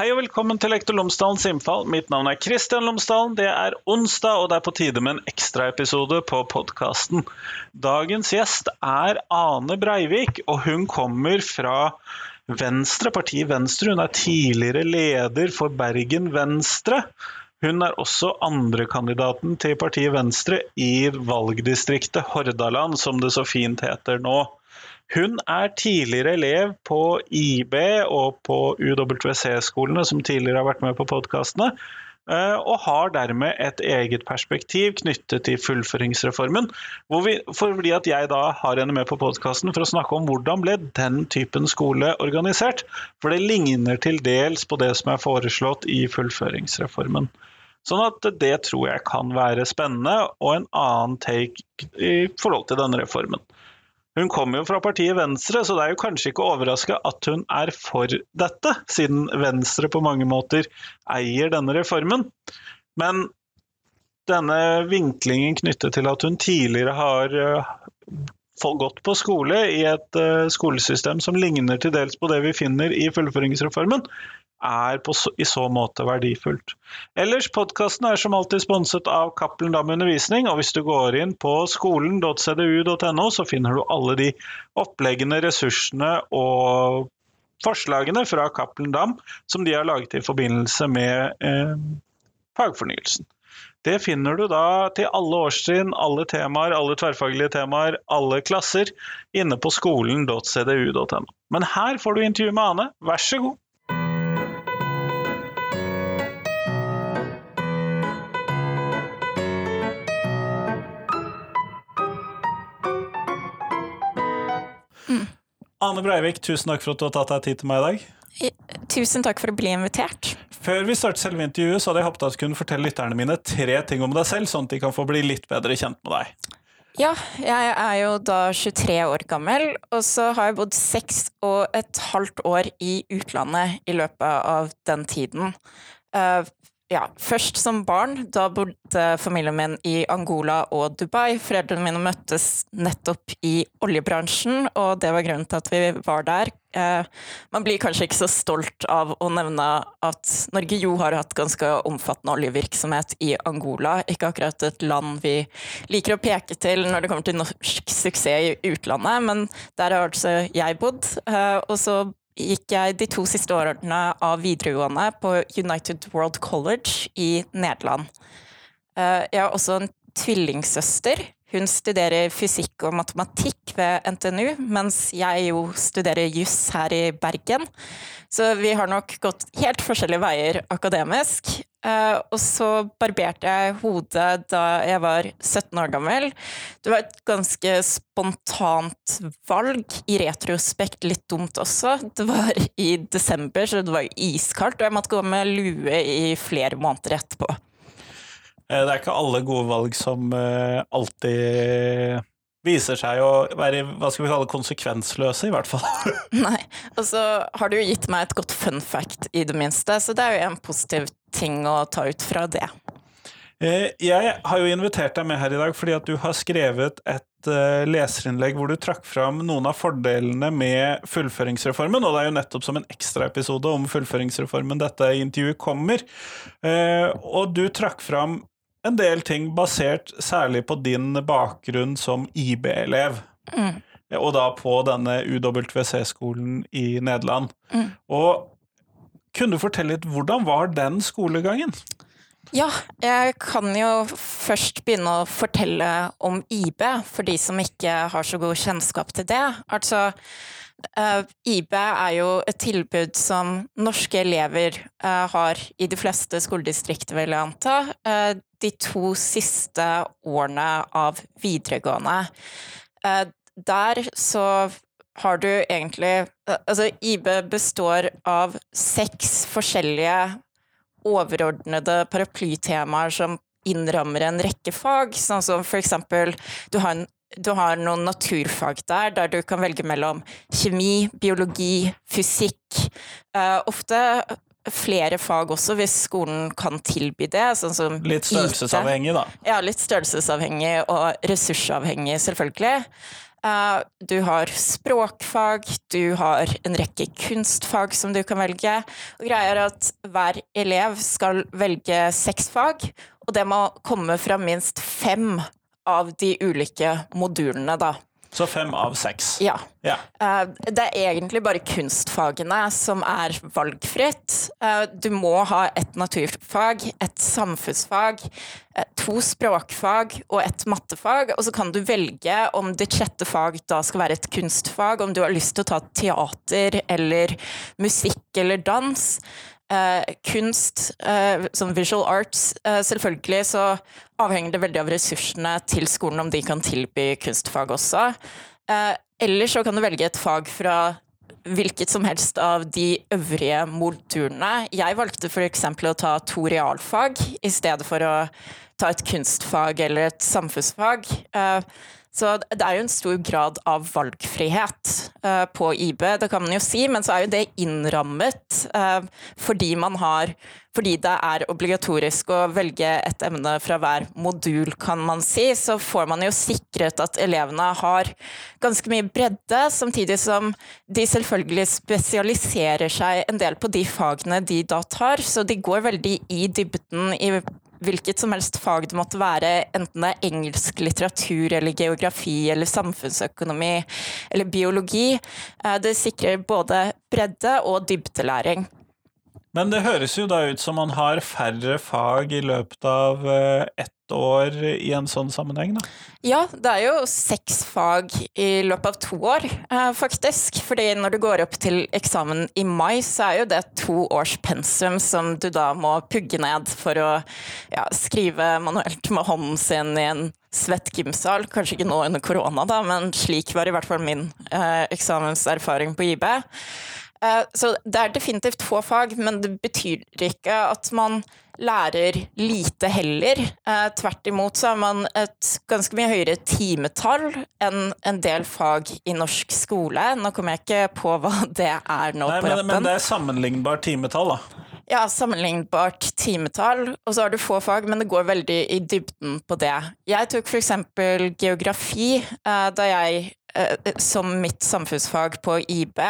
Hei og velkommen til Lektor Lomsdalens innfall. Mitt navn er Kristian Lomsdalen. Det er onsdag, og det er på tide med en ekstraepisode på podkasten. Dagens gjest er Ane Breivik, og hun kommer fra Venstre, partiet Venstre. Hun er tidligere leder for Bergen Venstre. Hun er også andrekandidaten til partiet Venstre i valgdistriktet Hordaland, som det så fint heter nå. Hun er tidligere elev på IB og på UWC-skolene, som tidligere har vært med på podkastene, eh, og har dermed et eget perspektiv knyttet til fullføringsreformen. Vi, fordi at jeg da har henne med på podkasten for å snakke om hvordan ble den typen skole organisert. For det ligner til dels på det som er foreslått i fullføringsreformen. Sånn at det tror jeg kan være spennende, og en annen take i forhold til denne reformen. Hun kommer jo fra partiet Venstre, så det er jo kanskje ikke overraska at hun er for dette, siden Venstre på mange måter eier denne reformen. Men denne vinklingen knyttet til at hun tidligere har eh, gått på skole i et eh, skolesystem som ligner til dels på det vi finner i fullføringsreformen, er på, i så måte verdifullt. Ellers, podkasten er som alltid sponset av Cappelen Dam Undervisning, og hvis du går inn på skolen.cdu.no, så finner du alle de oppleggene, ressursene og forslagene fra Cappelen Dam som de har laget i forbindelse med eh, fagfornyelsen. Det finner du da til alle årstrinn, alle temaer, alle tverrfaglige temaer, alle klasser, inne på skolen.cdu.no. Men her får du intervju med Ane, vær så god. Ane Breivik, tusen takk for at du har tatt deg tid til meg i dag. Tusen takk for å bli invitert. Før vi starter selve intervjuet, så hadde jeg håpet at du kunne fortelle lytterne mine tre ting om deg selv, sånn at de kan få bli litt bedre kjent med deg. Ja, jeg er jo da 23 år gammel, og så har jeg bodd seks og et halvt år i utlandet i løpet av den tiden. Ja, først som barn. Da bodde familien min i Angola og Dubai. Foreldrene mine møttes nettopp i oljebransjen, og det var grunnen til at vi var der. Eh, man blir kanskje ikke så stolt av å nevne at Norge jo har hatt ganske omfattende oljevirksomhet i Angola. Ikke akkurat et land vi liker å peke til når det kommer til norsk suksess i utlandet, men der har altså jeg bodd. Eh, og så gikk jeg de to siste årene av videregående på United World College i Nederland. Eh, jeg har også en tvillingsøster. Hun studerer fysikk og matematikk ved NTNU, mens jeg jo studerer juss her i Bergen. Så vi har nok gått helt forskjellige veier akademisk. Uh, og så barberte jeg hodet da jeg var 17 år gammel. Det var et ganske spontant valg, i retrospekt litt dumt også. Det var i desember, så det var iskaldt, og jeg måtte gå med lue i flere måneder etterpå. Eh, det er ikke alle gode valg som uh, alltid viser seg å være hva skal vi kalle konsekvensløse, i hvert fall. Nei. Og så har du gitt meg et godt fun fact, i det minste, så det er jo en positiv ting å ta ut fra det. Eh, jeg har jo invitert deg med her i dag fordi at du har skrevet et eh, leserinnlegg hvor du trakk fram noen av fordelene med fullføringsreformen, og det er jo nettopp som en ekstraepisode om fullføringsreformen dette intervjuet kommer. Eh, og du trakk fram en del ting basert særlig på din bakgrunn som IB-elev. Mm. Og da på denne UWC-skolen i Nederland. Mm. Og kunne du fortelle litt, hvordan var den skolegangen? Ja, jeg kan jo først begynne å fortelle om IB, for de som ikke har så god kjennskap til det. Altså, Uh, IB er jo et tilbud som norske elever uh, har i de fleste skoledistrikter, vil jeg anta, uh, de to siste årene av videregående. der så har du egentlig Altså, IB består av seks forskjellige overordnede paraplytemaer som innrammer en rekke fag, sånn som for eksempel du har en du har noen naturfag der, der du kan velge mellom kjemi, biologi, fysikk. Uh, ofte flere fag også, hvis skolen kan tilby det. Sånn som litt størrelsesavhengig, da? Ja, litt størrelsesavhengig og ressursavhengig, selvfølgelig. Uh, du har språkfag, du har en rekke kunstfag som du kan velge. Og greia er at hver elev skal velge seks fag, og det må komme fra minst fem av de ulike modulene, da. Så fem av seks. Ja. ja. Eh, det er egentlig bare kunstfagene som er valgfritt. Eh, du må ha et naturfag, et samfunnsfag, eh, to språkfag og et mattefag. Og så kan du velge om ditt sjette fag da skal være et kunstfag, om du har lyst til å ta teater eller musikk eller dans. Uh, kunst, eh, som visual arts, eh, selvfølgelig så avhenger det veldig av ressursene til skolen om de kan tilby kunstfag også. eller så kan du velge et fag fra hvilket som helst av de øvrige modulene. Jeg valgte f.eks. å ta to realfag i stedet for å ta et kunstfag eller et samfunnsfag. Så det er jo en stor grad av valgfrihet uh, på IB, det kan man jo si, men så er jo det innrammet uh, fordi man har fordi det er obligatorisk å velge et emne fra hver modul, kan man si, så får man jo sikret at elevene har ganske mye bredde, samtidig som de selvfølgelig spesialiserer seg en del på de fagene de da tar. Så de går veldig i dybden i hvilket som helst fag det måtte være, enten det er engelsk litteratur eller geografi eller samfunnsøkonomi eller biologi. Eh, det sikrer både bredde og dybdelæring. Men det høres jo da ut som man har færre fag i løpet av eh, ett år i en sånn sammenheng, da? Ja, det er jo seks fag i løpet av to år, eh, faktisk. Fordi når du går opp til eksamen i mai, så er jo det to års pensum som du da må pugge ned for å ja, skrive manuelt med hånden sin i en svett gymsal. Kanskje ikke nå under korona, da, men slik var i hvert fall min eh, eksamenserfaring på IB. Eh, så det er definitivt få fag, men det betyr ikke at man lærer lite heller. Eh, tvert imot så har man et ganske mye høyere timetall enn en del fag i norsk skole. Nå kommer jeg ikke på hva det er nå Nei, på rappen. Men det er sammenlignbart timetall, da? Ja, sammenlignbart timetall. Og så har du få fag, men det går veldig i dybden på det. Jeg tok f.eks. geografi eh, da jeg som mitt samfunnsfag på IB.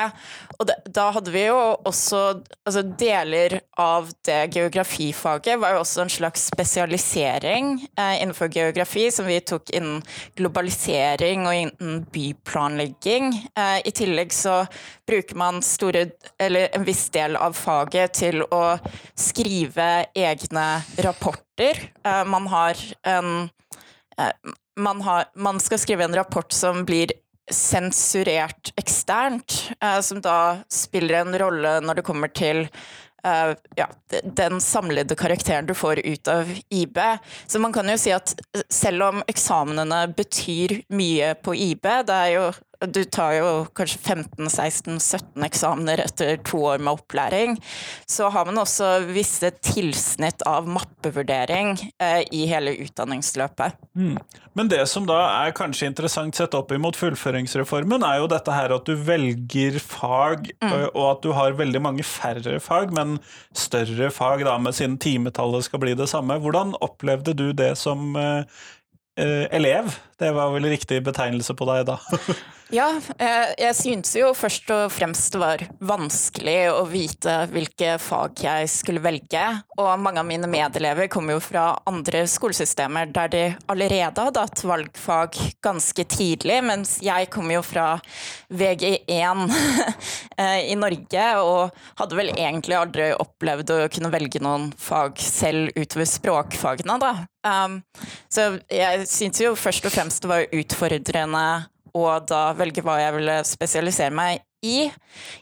Og da hadde vi jo også altså Deler av det geografifaget var jo også en slags spesialisering eh, innenfor geografi, som vi tok innen globalisering og innen byplanlegging. Eh, I tillegg så bruker man store, eller en viss del av faget til å skrive egne rapporter. Eh, man har en eh, man, har, man, skal skrive en rapport som blir sensurert eksternt, eh, som da spiller en rolle når det kommer til uh, ja, den samlede karakteren du får ut av IB. Så man kan jo si at selv om eksamenene betyr mye på IB, det er jo du tar jo kanskje 15-16-17 eksamener etter to år med opplæring. Så har man også visse tilsnitt av mappevurdering eh, i hele utdanningsløpet. Mm. Men det som da er kanskje interessant sett opp imot fullføringsreformen, er jo dette her at du velger fag, mm. og at du har veldig mange færre fag, men større fag da, med siden timetallet skal bli det samme. Hvordan opplevde du det som eh, eh elev? Det var vel riktig betegnelse på deg da? Ja, eh, jeg syntes jo først og fremst det var vanskelig å vite hvilke fag jeg skulle velge. Og mange av mine medelever kommer jo fra andre skolesystemer der de allerede hadde hatt valgfag ganske tidlig, mens jeg kommer jo fra VG1 eh, i Norge og hadde vel egentlig aldri opplevd å kunne velge noen fag selv utover språkfagene, da. Um, så jeg syntes jo først og fremst det var utfordrende og da velge hva jeg ville spesialisere meg i.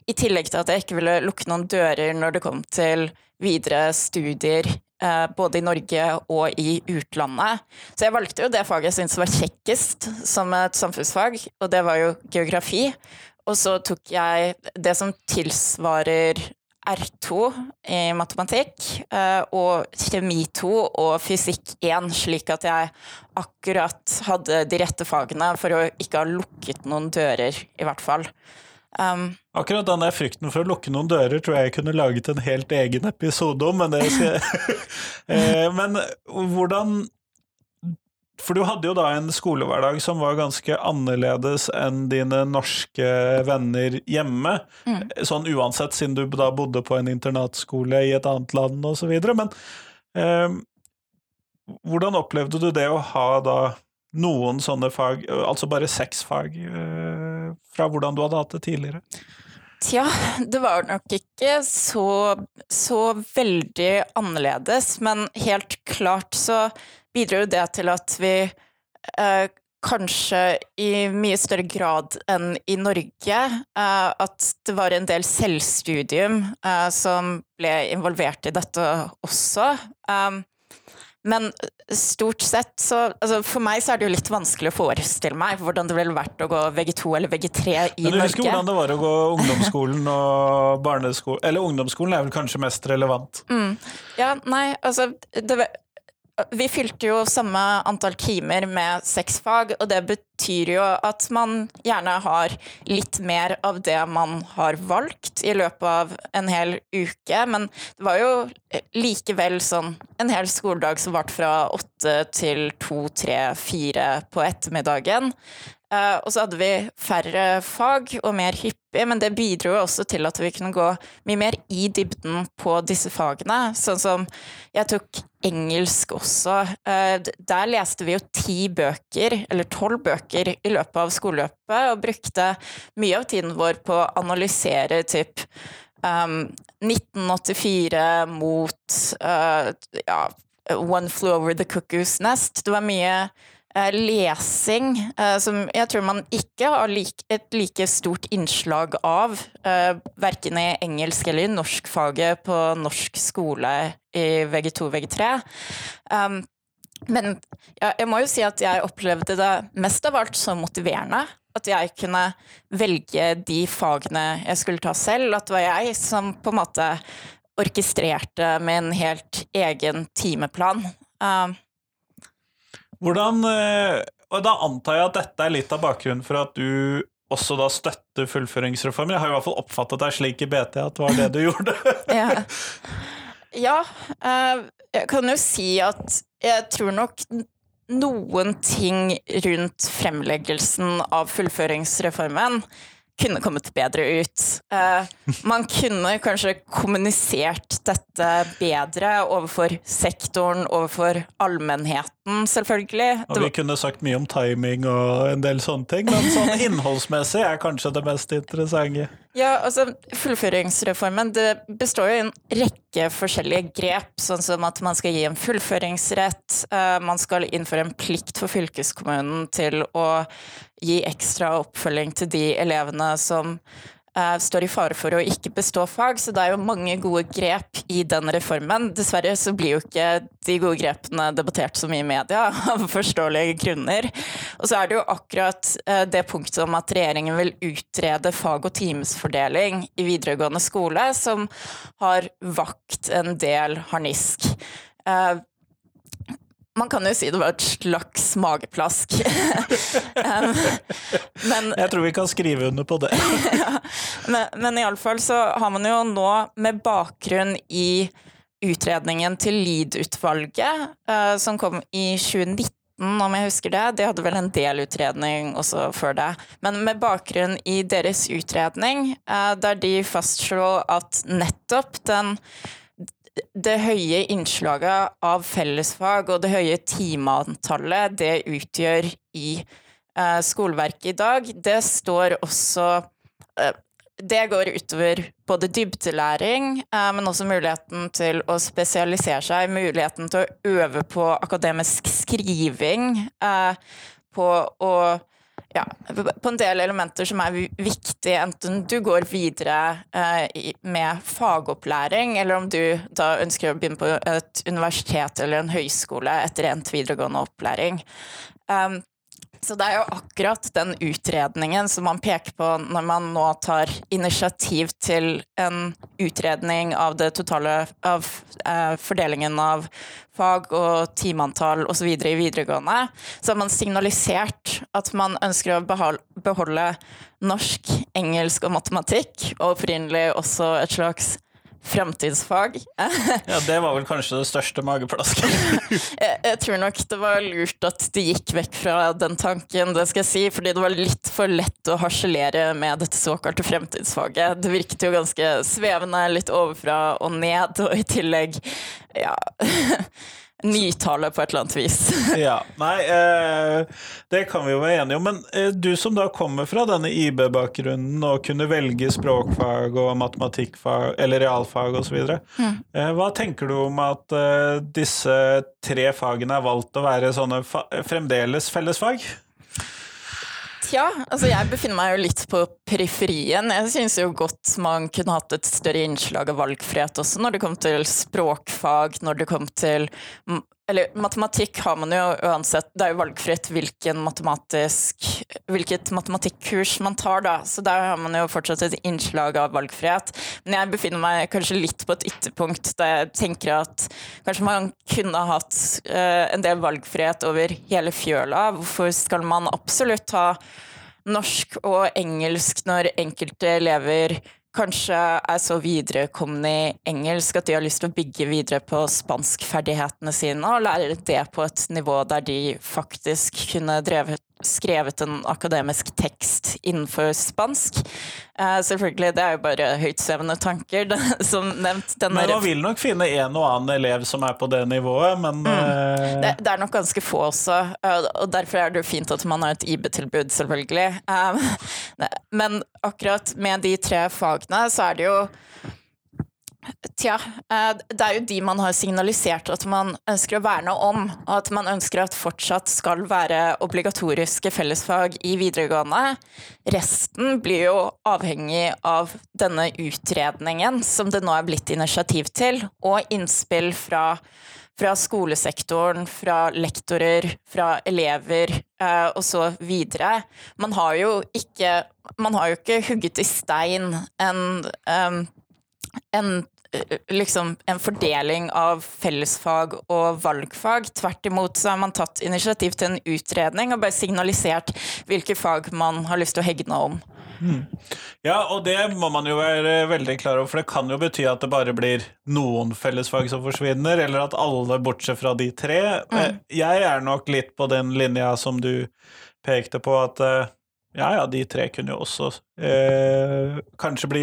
I tillegg til at jeg ikke ville lukke noen dører når det kom til videre studier, eh, både i Norge og i utlandet. Så jeg valgte jo det faget jeg syntes var kjekkest som et samfunnsfag, og det var jo geografi. Og så tok jeg det som tilsvarer R2 i matematikk eh, og kjemi 2 og fysikk 1, slik at jeg akkurat hadde de rette fagene for å ikke ha lukket noen dører, i hvert fall. Um, akkurat den der frykten for å lukke noen dører tror jeg jeg kunne laget en helt egen episode om, men eh, Men hvordan For du hadde jo da en skolehverdag som var ganske annerledes enn dine norske venner hjemme. Mm. Sånn uansett, siden du da bodde på en internatskole i et annet land osv. Men eh, hvordan opplevde du det å ha da noen sånne fag, altså bare seks fag, eh, fra hvordan du hadde hatt det tidligere? Tja, det var nok ikke så, så veldig annerledes, men helt klart så bidro det til at vi eh, kanskje i mye større grad enn i Norge eh, At det var en del selvstudium eh, som ble involvert i dette også. Um, men stort sett så altså For meg så er det jo litt vanskelig å forestille meg hvordan det ville vært å gå VG2 eller VG3 i Norge. Men du husker hvordan det var å gå ungdomsskolen og barneskolen Eller ungdomsskolen er vel kanskje mest relevant? Mm. Ja, nei, altså det, vi fylte jo samme antall timer med seks fag, og det betyr jo at man gjerne har litt mer av det man har valgt i løpet av en hel uke, men det var jo likevel sånn en hel skoledag som varte fra åtte til to, tre, fire på ettermiddagen. Uh, og så hadde vi færre fag og mer hyppig, men det bidro jo også til at vi kunne gå mye mer i dybden på disse fagene. Sånn som jeg tok engelsk også. Uh, der leste vi jo ti bøker, eller tolv bøker, i løpet av skoleløpet, og brukte mye av tiden vår på å analysere typ um, 1984 mot uh, ja, One Flew Over The Cuckoo's Nest. Det var mye lesing, eh, som jeg tror man ikke har et like stort innslag av, eh, verken i engelsk eller i norskfaget på norsk skole i VG2 VG3. Um, men jeg må jo si at jeg opplevde det mest av alt så motiverende. At jeg kunne velge de fagene jeg skulle ta selv. At det var jeg som på en måte orkestrerte med en helt egen timeplan. Um, hvordan eh, Og da antar jeg at dette er litt av bakgrunnen for at du også da støtter fullføringsreformen. Jeg har i hvert fall oppfattet deg slik i BT at det var det du gjorde. ja. ja eh, jeg kan jo si at jeg tror nok noen ting rundt fremleggelsen av fullføringsreformen kunne kommet bedre ut. Uh, man kunne kanskje kommunisert dette bedre overfor sektoren, overfor allmennheten, selvfølgelig. Og vi kunne sagt mye om timing og en del sånne ting, men sånn innholdsmessig er kanskje det mest interessante. Ja, altså Fullføringsreformen det består jo i en rekke forskjellige grep, sånn som at man skal gi en fullføringsrett, uh, man skal innføre en plikt for fylkeskommunen til å gi ekstra oppfølging til de elevene som står i fare for å ikke bestå fag. Så det er jo mange gode grep i den reformen. Dessverre så blir jo ikke de gode grepene debattert så mye i media, av forståelige grunner. Og så er det jo akkurat uh, det punktet om at regjeringen vil utrede fag- og timesfordeling i videregående skole, som har vakt en del harnisk. Man kan jo si det var et slags mageplask. um, men, Jeg tror vi kan skrive under på det. ja, men, men iallfall så har man jo nå, med bakgrunn i utredningen til Lied-utvalget, uh, som kom i 2019 om jeg husker det. De hadde vel en del utredning også før det. Men med bakgrunn i deres utredning, uh, der de fastslo at nettopp den det høye innslaget av fellesfag og det høye timeantallet det utgjør i eh, skoleverket i dag, det står også eh, Det går utover både dybdelæring, eh, men også muligheten til å spesialisere seg, muligheten til å øve på akademisk skriving, på å ja, på en del elementer som er viktige, enten du går videre eh, med fagopplæring, eller om du da ønsker å begynne på et universitet eller en høyskole etter endt videregående opplæring. Um, så det er jo akkurat den utredningen som man peker på når man nå tar initiativ til en utredning av det totale av eh, fordelingen av fag og timeantall osv. i videregående. Så har man signalisert at man ønsker å beholde norsk, engelsk og matematikk, og opprinnelig også et slags fremtidsfag. ja, det var vel kanskje det største mageplasket. jeg, jeg, tror nok det var lurt at de gikk vekk fra den tanken, det skal jeg si, fordi det var litt for lett å harselere med dette såkalte fremtidsfaget. Det virket jo ganske svevende, litt overfra og ned, og i tillegg, ja nytale på et eller annet vis. ja, Nei, eh, det kan vi jo være enige om. Men eh, du som da kommer fra denne IB-bakgrunnen og kunne velge språkfag og matematikkfag eller realfag osv., mm. eh, hva tenker du om at eh, disse tre fagene er valgt å være sånne fremdeles fellesfag? Tja, altså jeg befinner meg jo litt på periferien. Jeg syns jo godt man kunne hatt et større innslag av valgfrihet også når det kom til språkfag, når det kom til eller matematikk har man jo uansett, det er jo valgfritt hvilken hvilket matematikkurs man tar, da. Så der har man jo fortsatt et innslag av valgfrihet. Men jeg befinner meg kanskje litt på et ytterpunkt der jeg tenker at kanskje man kunne hatt uh, en del valgfrihet over hele fjøla. Hvorfor skal man absolutt ha norsk og engelsk når enkelte elever kanskje er så viderekomne i engelsk at de har lyst til å bygge videre på spanskferdighetene sine og lære det på et nivå der de faktisk kunne drevet skrevet en akademisk tekst innenfor spansk. Uh, selvfølgelig, det er jo bare høytsvevende tanker, som nevnt. men man vil nok finne en og annen elev som er på det nivået, men mm. uh... det, det, er nok ganske få også, uh, og derfor er det jo fint at man har et IB-tilbud, selvfølgelig. men akkurat med de tre fagene så er det jo Tja, eh, det er jo de man har signalisert at man ønsker å verne om, og at man ønsker at fortsatt skal være obligatoriske fellesfag i videregående. Resten blir jo avhengig av denne utredningen som det nå er blitt initiativ til, og innspill fra, fra skolesektoren, fra lektorer, fra elever eh, og så videre. Man har jo ikke, har jo ikke hugget i stein en um, en liksom en fordeling av fellesfag og valgfag. Tvert imot så har man tatt initiativ til en utredning og bare signalisert hvilke fag man har lyst til å hegne om. Mm. Ja, og det må man jo være veldig klar over, for det kan jo bety at det bare blir noen fellesfag som forsvinner, eller at alle bortsett fra de tre. Mm. Jeg er nok litt på den linja som du pekte på, at eh, ja, ja, de tre kunne jo også eh, kanskje bli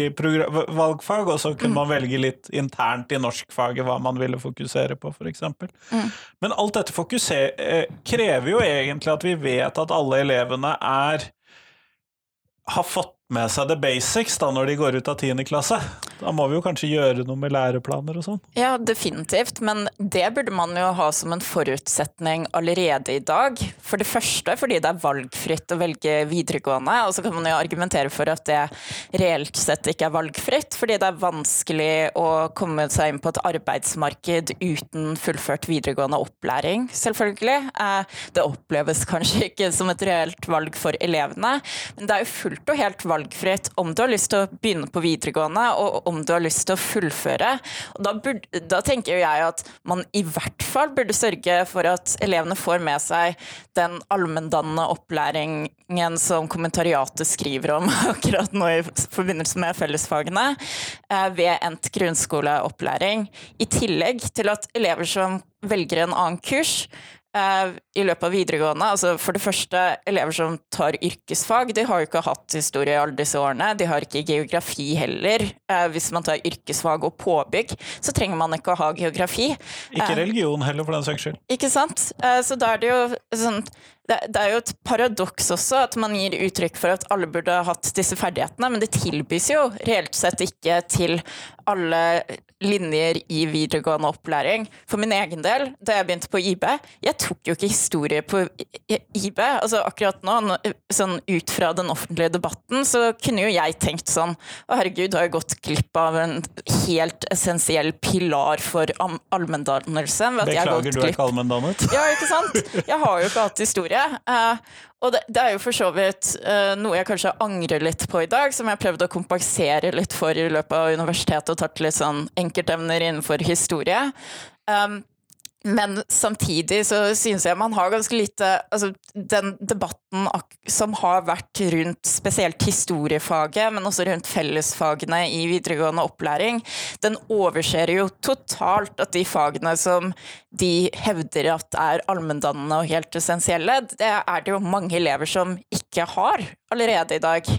valgfag, og så kunne mm. man velge litt internt i norskfaget hva man ville fokusere på, f.eks. Mm. Men alt dette eh, krever jo egentlig at vi vet at alle elevene er har fått med seg the basics da når de går ut av 10. klasse. Da må vi jo kanskje gjøre noe med læreplaner og sånn? Ja, definitivt, men det burde man jo ha som en forutsetning allerede i dag. For det første fordi det er valgfritt å velge videregående, og så kan man jo argumentere for at det reelt sett ikke er valgfritt, fordi det er vanskelig å komme seg inn på et arbeidsmarked uten fullført videregående opplæring, selvfølgelig. Eh, det oppleves kanskje ikke som et reelt valg for elevene, men det er jo fullt og helt valgfritt om du har lyst til å begynne på videregående, og om du har lyst til å fullføre. Da, burde, da tenker jeg at man i hvert fall burde sørge for at elevene får med seg den allmenndannende opplæringen som kommentariatet skriver om akkurat nå i forbindelse med fellesfagene, eh, ved endt grunnskoleopplæring. I tillegg til at elever som velger en annen kurs, i løpet av videregående. Altså for det første, elever som tar yrkesfag, de har jo ikke hatt historie i alle disse årene. De har ikke geografi heller. Eh, hvis man tar yrkesfag og påbygg, så trenger man ikke å ha geografi. Ikke eh, religion heller, for den saks skyld. Ikke sant. Så da er det jo sånn det, er jo et paradoks også at man gir uttrykk for at alle burde ha hatt disse ferdighetene, men det tilbys jo reelt sett ikke til alle linjer i videregående opplæring. For min egen del, da jeg begynte på IB, jeg tok jo ikke historie på IB. Altså akkurat nå, sånn ut fra den offentlige debatten, så kunne jo jeg tenkt sånn Å herregud, har jeg gått glipp av en helt essensiell pilar for allmenndannelse. Beklager, du er ikke allmenndannet? Ja, ikke sant? Jeg har jo ikke hatt historie. Uh, og det, det, er jo for så vidt uh, noe jeg kanskje angrer litt på i dag, som jeg prøvde å kompensere litt for i løpet av universitetet og tatt litt sånn enkeltemner innenfor historie. Um, men samtidig så synes jeg man har ganske lite Altså, den debatten som har vært rundt spesielt historiefaget, men også rundt fellesfagene i videregående opplæring, den overser jo totalt at de fagene som de hevder at er allmenndannende og helt essensielle, det er det jo mange elever som ikke har allerede i dag.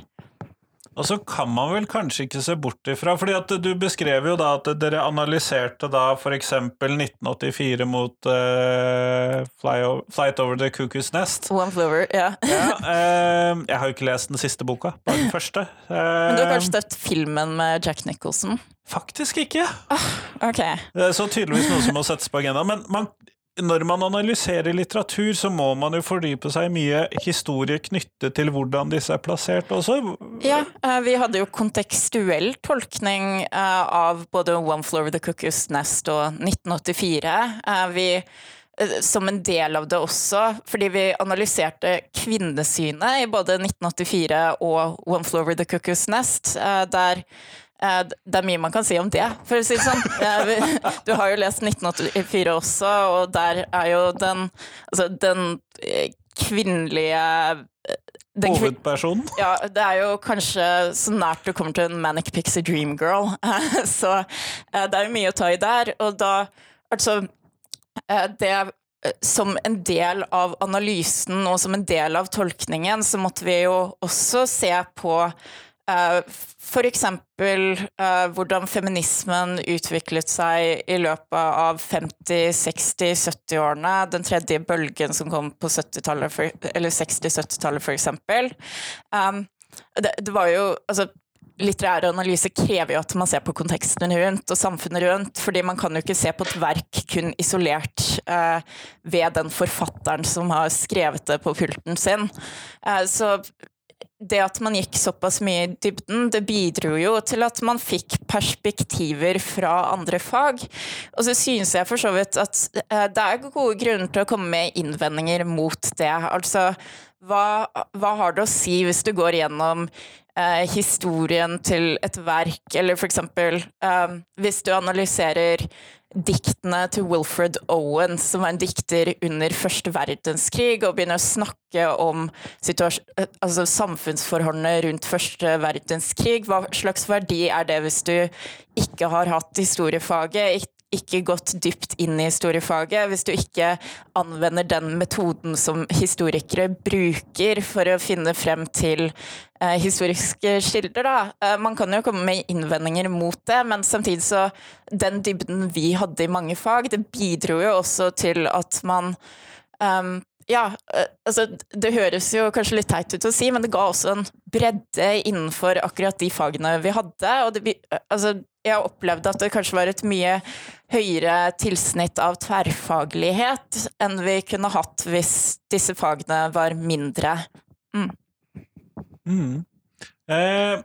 Og så kan man vel kanskje ikke se bort ifra, fordi at du beskrev jo da at dere analyserte da for eksempel 1984 mot uh, Fly Flight Over the Cuckoo's Nest. One Flower, ja. ja uh, jeg har jo ikke lest den siste boka, bare den første. Uh, Men du har kanskje sett filmen med Jack Nicholson? Faktisk ikke. Oh, okay. Så tydeligvis noe som må settes på agendaen. Men man når man analyserer litteratur, så må man jo fordype seg mye historie knyttet til hvordan disse er plassert også. Ja, eh, vi hadde jo kontekstuell tolkning eh, av både One Floor of the Cuckoo's Nest og 1984. Eh, vi som en del av det også, fordi vi analyserte kvinnesynet i både 1984 og One Floor of the Cuckoo's Nest, der det er mye man kan si om det, for å si det sånn. Du har jo lest 1984 også, og der er jo den, altså den eh, kvinnelige eh, den Hovedpersonen? Ja, det er jo kanskje så nært du kommer til en Manic Pixie Dream Girl. Så det er jo mye å ta i der. Og da Altså, det som en del av analysen og som en del av tolkningen, så måtte vi jo også se på F.eks. Uh, hvordan feminismen utviklet seg i løpet av 50-, 60-, 70-årene. Den tredje bølgen som kom på 70-tallet, eller 60-70-tallet, f.eks. Um, det, det var jo altså, Litterær analyse krever jo at man ser på konteksten rundt og samfunnet rundt, fordi man kan jo ikke se på et verk kun isolert uh, ved den forfatteren som har skrevet det på pulten sin. Uh, så det at man gikk såpass mye i dybden, det bidro jo til at man fikk perspektiver fra andre fag. Og så synes jeg for så vidt at eh, det er gode grunner til å komme med innvendinger mot det. Altså, hva, hva har det å si hvis du går gjennom eh, historien til et verk, eller for eksempel eh, hvis du analyserer diktene til Wilfred Owen, som var en dikter under første verdenskrig, og begynner å snakke om altså samfunnsforholdene rundt første verdenskrig. Hva slags verdi er det hvis du ikke har hatt historiefaget, ikke gått dypt inn i historiefaget, hvis du ikke anvender den metoden som historikere bruker for å finne frem til eh, historiske kilder, da. Eh, man kan jo komme med innvendinger mot det, men samtidig så Den dybden vi hadde i mange fag, det bidro jo også til at man um, ja, eh, altså det høres jo kanskje litt teit ut å si, men det ga også en bredde innenfor akkurat de fagene vi hadde. Og det, altså, jeg opplevde at det kanskje var et mye høyere tilsnitt av tverrfaglighet enn vi kunne hatt hvis disse fagene var mindre. Mm. Mm. Eh,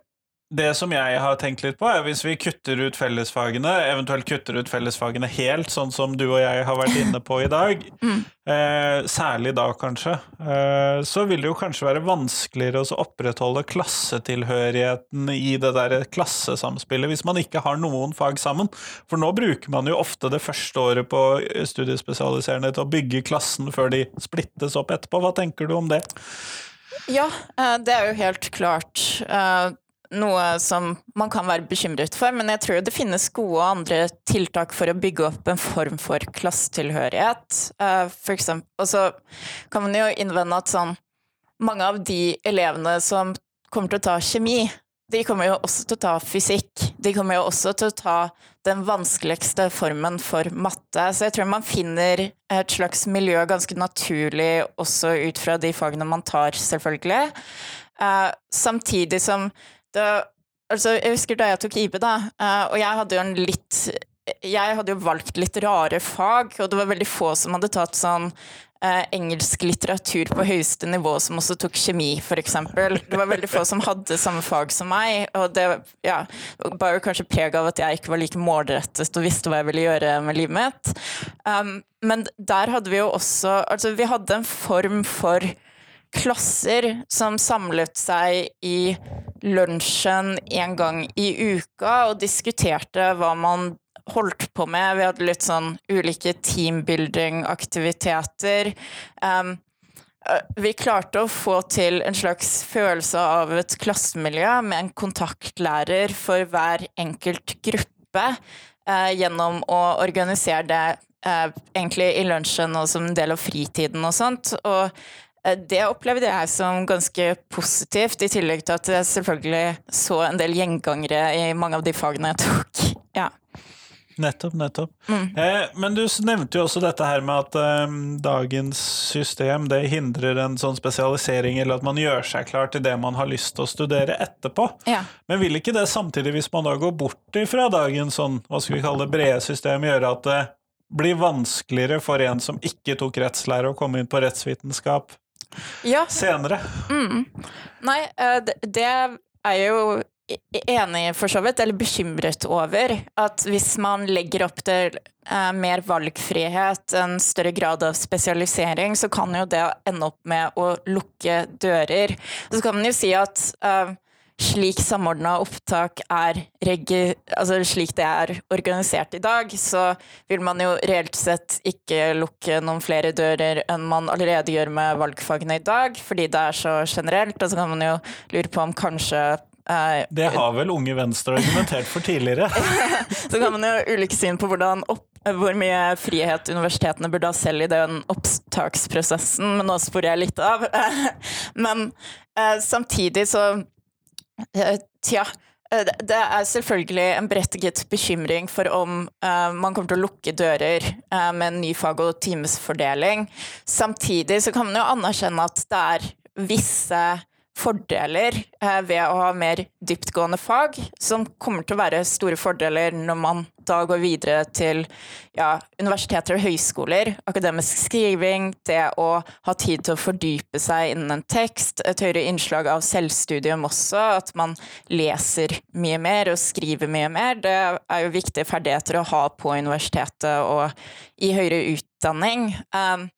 det som jeg har tenkt litt på, er hvis vi kutter ut fellesfagene, eventuelt kutter ut fellesfagene helt, sånn som du og jeg har vært inne på i dag, mm. eh, særlig da kanskje, eh, så vil det jo kanskje være vanskeligere å opprettholde klassetilhørigheten i det der klassesamspillet hvis man ikke har noen fag sammen. For nå bruker man jo ofte det første året på studiespesialiserende til å bygge klassen før de splittes opp etterpå. Hva tenker du om det? Ja, eh, det er jo helt klart. Eh, noe som man kan være bekymret for, men jeg tror det finnes gode andre tiltak for å bygge opp en form for klassetilhørighet. Eh, for eksempel, og så kan man jo innvende at sånn mange av de elevene som kommer til å ta kjemi, de kommer jo også til å ta fysikk. De kommer jo også til å ta den vanskeligste formen for matte. Så jeg tror man finner et slags miljø ganske naturlig også ut fra de fagene man tar, selvfølgelig. Uh, samtidig som det, altså, jeg husker da jeg tok IB, da, eh, og jeg hadde jo en litt Jeg hadde jo valgt litt rare fag, og det var veldig få som hadde tatt sånn eh, engelsk litteratur på høyeste nivå som også tok kjemi, f.eks. Det var veldig få som hadde samme fag som meg, og det ja, bar kanskje preg av at jeg ikke var like målrettet og visste hva jeg ville gjøre med livet mitt. Um, men der hadde vi jo også Altså, vi hadde en form for klasser som samlet seg i lunsjen en gang i uka og diskuterte hva man holdt på med. Vi hadde litt sånn ulike teambuilding-aktiviteter. Um, vi klarte å få til en slags følelse av et klassemiljø med en kontaktlærer for hver enkelt gruppe eh, gjennom å organisere det eh, egentlig i lunsjen og som en del av fritiden og sånt. Og det opplevde jeg som ganske positivt, i tillegg til at jeg selvfølgelig så en del gjengangere i mange av de fagene jeg tok. Ja. Nettopp, nettopp. Mm. Eh, men du nevnte jo også dette her med at eh, dagens system det hindrer en sånn spesialisering, eller at man gjør seg klar til det man har lyst til å studere etterpå. Ja. Men vil ikke det samtidig, hvis man da går bort fra dagens sånn, hva skal vi kalle det, brede system, gjøre at det blir vanskeligere for en som ikke tok rettslære, å komme inn på rettsvitenskap ja. senere? Mm. Nei, eh, det er jo enig for så vidt, eller bekymret over, at hvis man legger opp til eh, mer valgfrihet, en større grad av spesialisering, så kan jo det ende opp med å lukke dører. Så kan man jo si at eh, slik samordna opptak er altså slik det er organisert i dag, så vil man jo reelt sett ikke lukke noen flere dører enn man allerede gjør med valgfagene i dag, fordi det er så generelt. Og så kan man jo lure på om kanskje eh, det har vel Unge Venstre argumentert for tidligere. så kan man jo ulike syn på opp, hvor mye frihet universitetene burde ha selv i den opptaksprosessen, men nå sporer jeg litt av. men eh, samtidig så Tja. Det er selvfølgelig en berettiget bekymring for om man kommer til å lukke dører med en ny fag- og timesfordeling. Samtidig så kan man jo anerkjenne at det er visse fordeler eh, ved å ha mer dyptgående fag, som kommer til å være store fordeler når man da går videre til ja, universiteter og høyskoler. Akademisk skriving, det å ha tid til å fordype seg innen en tekst, et høyere innslag av selvstudium også, at man leser mye mer og skriver mye mer. Det er jo viktige ferdigheter å ha på universitetet og i høyere utdanning. Um,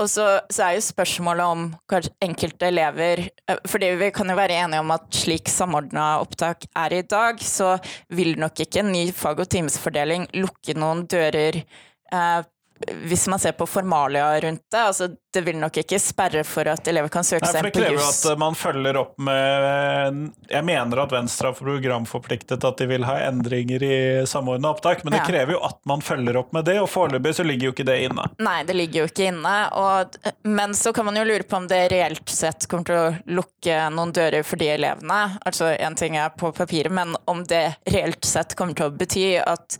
og så, så, er jo spørsmålet om kanskje enkelte elever eh, fordi vi kan jo være enige om at slik samordna opptak er i dag, så vil nok ikke en ny fag- og timesfordeling lukke noen dører eh, hvis man ser på formalia rundt det, altså det vil nok ikke sperre for at elever kan søke seg inn på juss. Det krever jo at man følger opp med Jeg mener at Venstre har programforpliktet at de vil ha endringer i samordna opptak, men det ja. krever jo at man følger opp med det, og foreløpig så ligger jo ikke det inne. Nei, det ligger jo ikke inne, og, men så kan man jo lure på om det reelt sett kommer til å lukke noen dører for de elevene. Altså én ting er på papiret, men om det reelt sett kommer til å bety at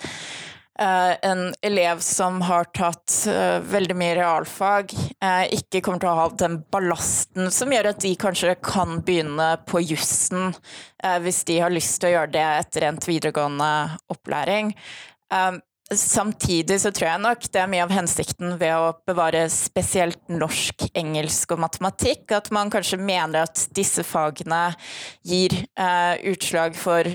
en elev som har tatt uh, veldig mye realfag, uh, ikke kommer til å ha den ballasten som gjør at de kanskje kan begynne på jussen hvis de har lyst til å gjøre det etter endt videregående opplæring. Samtidig så tror jeg nok det er mye av hensikten ved å bevare spesielt norsk, engelsk og matematikk, at man kanskje mener at disse fagene gir utslag for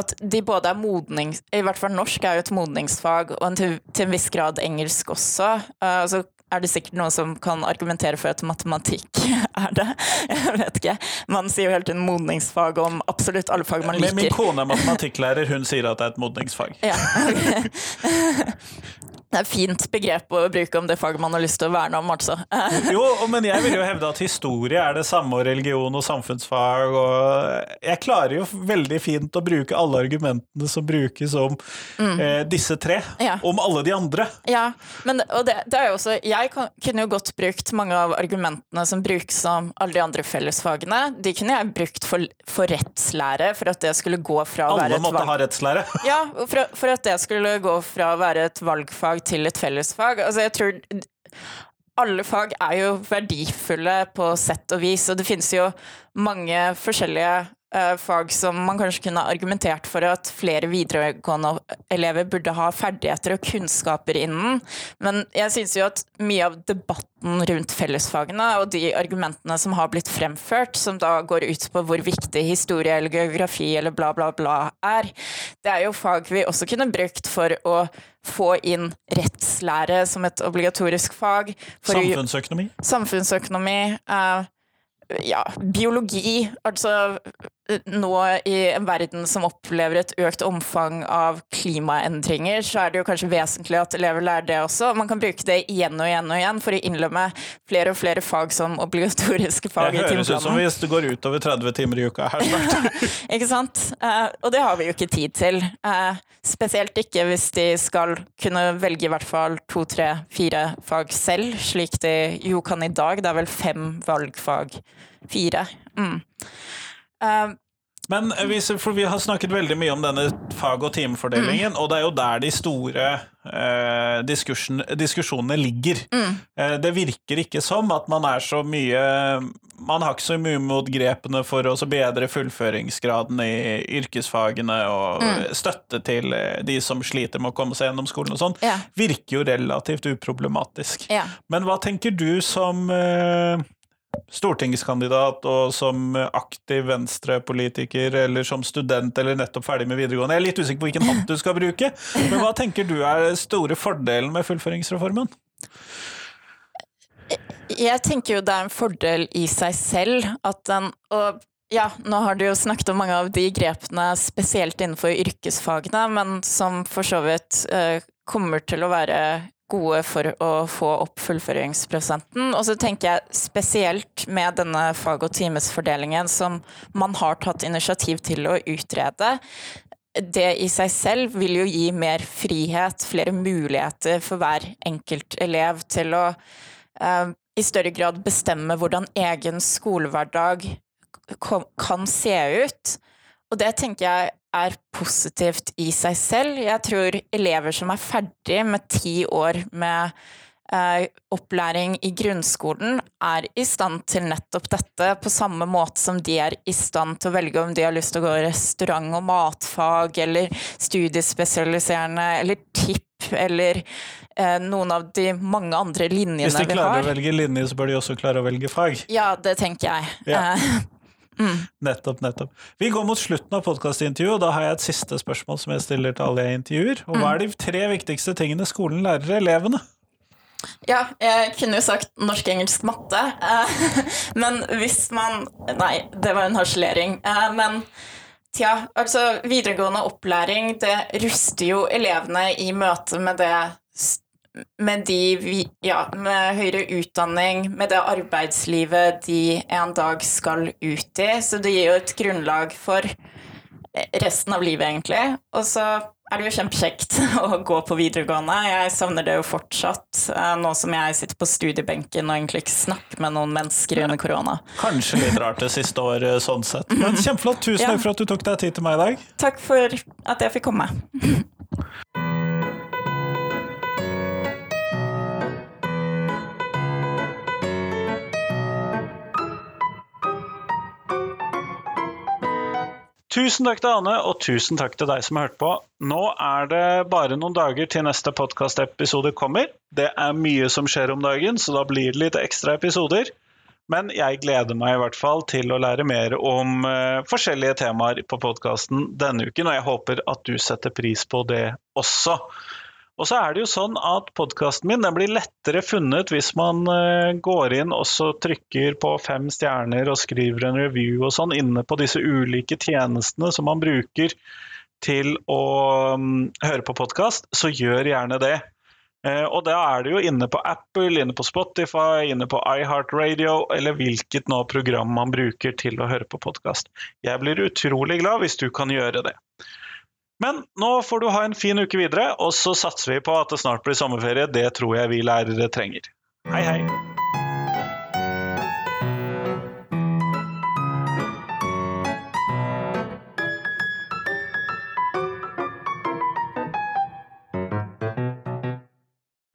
at de både er modnings... I hvert fall norsk er jo et modningsfag, og til, til en viss grad engelsk også. Uh, så er det sikkert noen som kan argumentere for at matematikk er det. Jeg vet ikke. Man sier jo helt tiden modningsfag om absolutt alle fag man liker. Men Min kone er matematikklærer, hun sier at det er et modningsfag. Ja. Det er et fint begrep å bruke om det faget man har lyst til å verne om, altså. jo, men jeg vil jo hevde at historie er det samme, og religion og samfunnsfag, og jeg klarer jo veldig fint å bruke alle argumentene som brukes om mm. eh, disse tre, ja. om alle de andre. Ja, men, og det, det, er jo også Jeg kan, kunne jo godt brukt mange av argumentene som brukes om alle de andre fellesfagene. De kunne jeg brukt for, for rettslære, for at det skulle gå fra å alle være et valg... Alle måtte ha rettslære? ja, for, for at det skulle gå fra å være et valgfag til et fellesfag. Altså, jeg tror alle fag er jo verdifulle på sett og vis, og det finnes jo mange forskjellige fag som man kanskje kunne argumentert for at flere videregående elever burde ha ferdigheter og kunnskaper innen. Men jeg syns jo at mye av debatten rundt fellesfagene og de argumentene som har blitt fremført, som da går ut på hvor viktig historie eller geografi eller bla, bla, bla er, det er jo fag vi også kunne brukt for å få inn rettslære som et obligatorisk fag. samfunnsøkonomi? Samfunnsøkonomi. Uh, ja, biologi. Altså nå i en verden som opplever et økt omfang av klimaendringer, så er det jo kanskje vesentlig at elever lærer det også. Man kan bruke det igjen og igjen og igjen for å innlemme flere og flere fag som obligatoriske fag i timeplanen. Det høres ut som hvis det går utover 30 timer i uka her snart. ikke sant? Uh, og det har vi jo ikke tid til. Uh, spesielt ikke hvis de skal kunne velge i hvert fall to, tre, fire fag selv, slik de jo kan i dag. Det er vel fem valgfag. Fire. Mm. Um, men vi, for vi har snakket veldig mye om denne fag- og timefordelingen, mm. og det er jo der de store eh, diskusjonene ligger. Mm. Eh, det virker ikke som at man er så mye Man har ikke så mye mot grepene for å bedre fullføringsgraden i yrkesfagene og mm. støtte til eh, de som sliter med å komme seg gjennom skolen og sånn. Ja. Virker jo relativt uproblematisk. Ja. Men hva tenker du som eh, stortingskandidat og som aktiv venstrepolitiker eller som student eller nettopp ferdig med videregående. Jeg er litt usikker på hvilken hatt du skal bruke, men hva tenker du er den store fordelen med fullføringsreformen? Jeg tenker jo det er en fordel i seg selv at den og ja, nå har du jo snakket om mange av de grepene spesielt innenfor yrkesfagene, men som for så vidt uh, kommer til å være gode for å få opp fullføringsprosenten. Og så tenker jeg spesielt med denne fag- og timesfordelingen som man har tatt initiativ til å utrede. Det i seg selv vil jo gi mer frihet, flere muligheter for hver enkelt elev til å eh, i større grad bestemme hvordan egen skolehverdag kan se ut. Og det tenker jeg er positivt i seg selv. Jeg tror elever som er ferdig med ti år med eh, opplæring i grunnskolen, er i stand til nettopp dette, på samme måte som de er i stand til å velge om de har lyst til å gå restaurant- og matfag, eller studiespesialiserende, eller TIP, eller eh, noen av de mange andre linjene vi har. Hvis de klarer å velge linje, så bør de også klare å velge fag. Ja, det tenker jeg. Ja. Eh, Mm. Nettopp, nettopp. Vi går mot slutten av podkastintervjuet, og da har jeg et siste spørsmål som jeg stiller til alle jeg intervjuer. Og hva er de tre viktigste tingene skolen lærer elevene? Ja, jeg kunne jo sagt norsk, engelsk, matte, eh, men hvis man Nei, det var en harselering. Eh, men tja, altså videregående opplæring, det ruster jo elevene i møte med det med de ja, med høyere utdanning, med det arbeidslivet de en dag skal ut i. Så det gir jo et grunnlag for resten av livet, egentlig. Og så er det jo kjempekjekt å gå på videregående. Jeg savner det jo fortsatt, eh, nå som jeg sitter på studiebenken og egentlig ikke snakker med noen mennesker under korona. Kanskje litt rart det siste året sånn sett. Men kjempeflott. Tusen takk for at du tok deg tid til meg i dag. Takk for at jeg fikk komme. Tusen takk til Ane, og tusen takk til deg som har hørt på. Nå er det bare noen dager til neste podkastepisode kommer. Det er mye som skjer om dagen, så da blir det litt ekstra episoder. Men jeg gleder meg i hvert fall til å lære mer om uh, forskjellige temaer på podkasten denne uken, og jeg håper at du setter pris på det også. Og så er det jo sånn at podkasten min blir lettere funnet hvis man uh, går inn og så trykker på fem stjerner og skriver en review og sånn inne på disse ulike tjenestene som man bruker til å um, høre på podkast, så gjør gjerne det. Uh, og da er det jo inne på Apple, inne på Spotify, inne på iHeartRadio, eller hvilket nå program man bruker til å høre på podkast. Jeg blir utrolig glad hvis du kan gjøre det. Men nå får du ha en fin uke videre, og så satser vi på at det snart blir sommerferie. Det tror jeg vi lærere trenger. Hei, hei.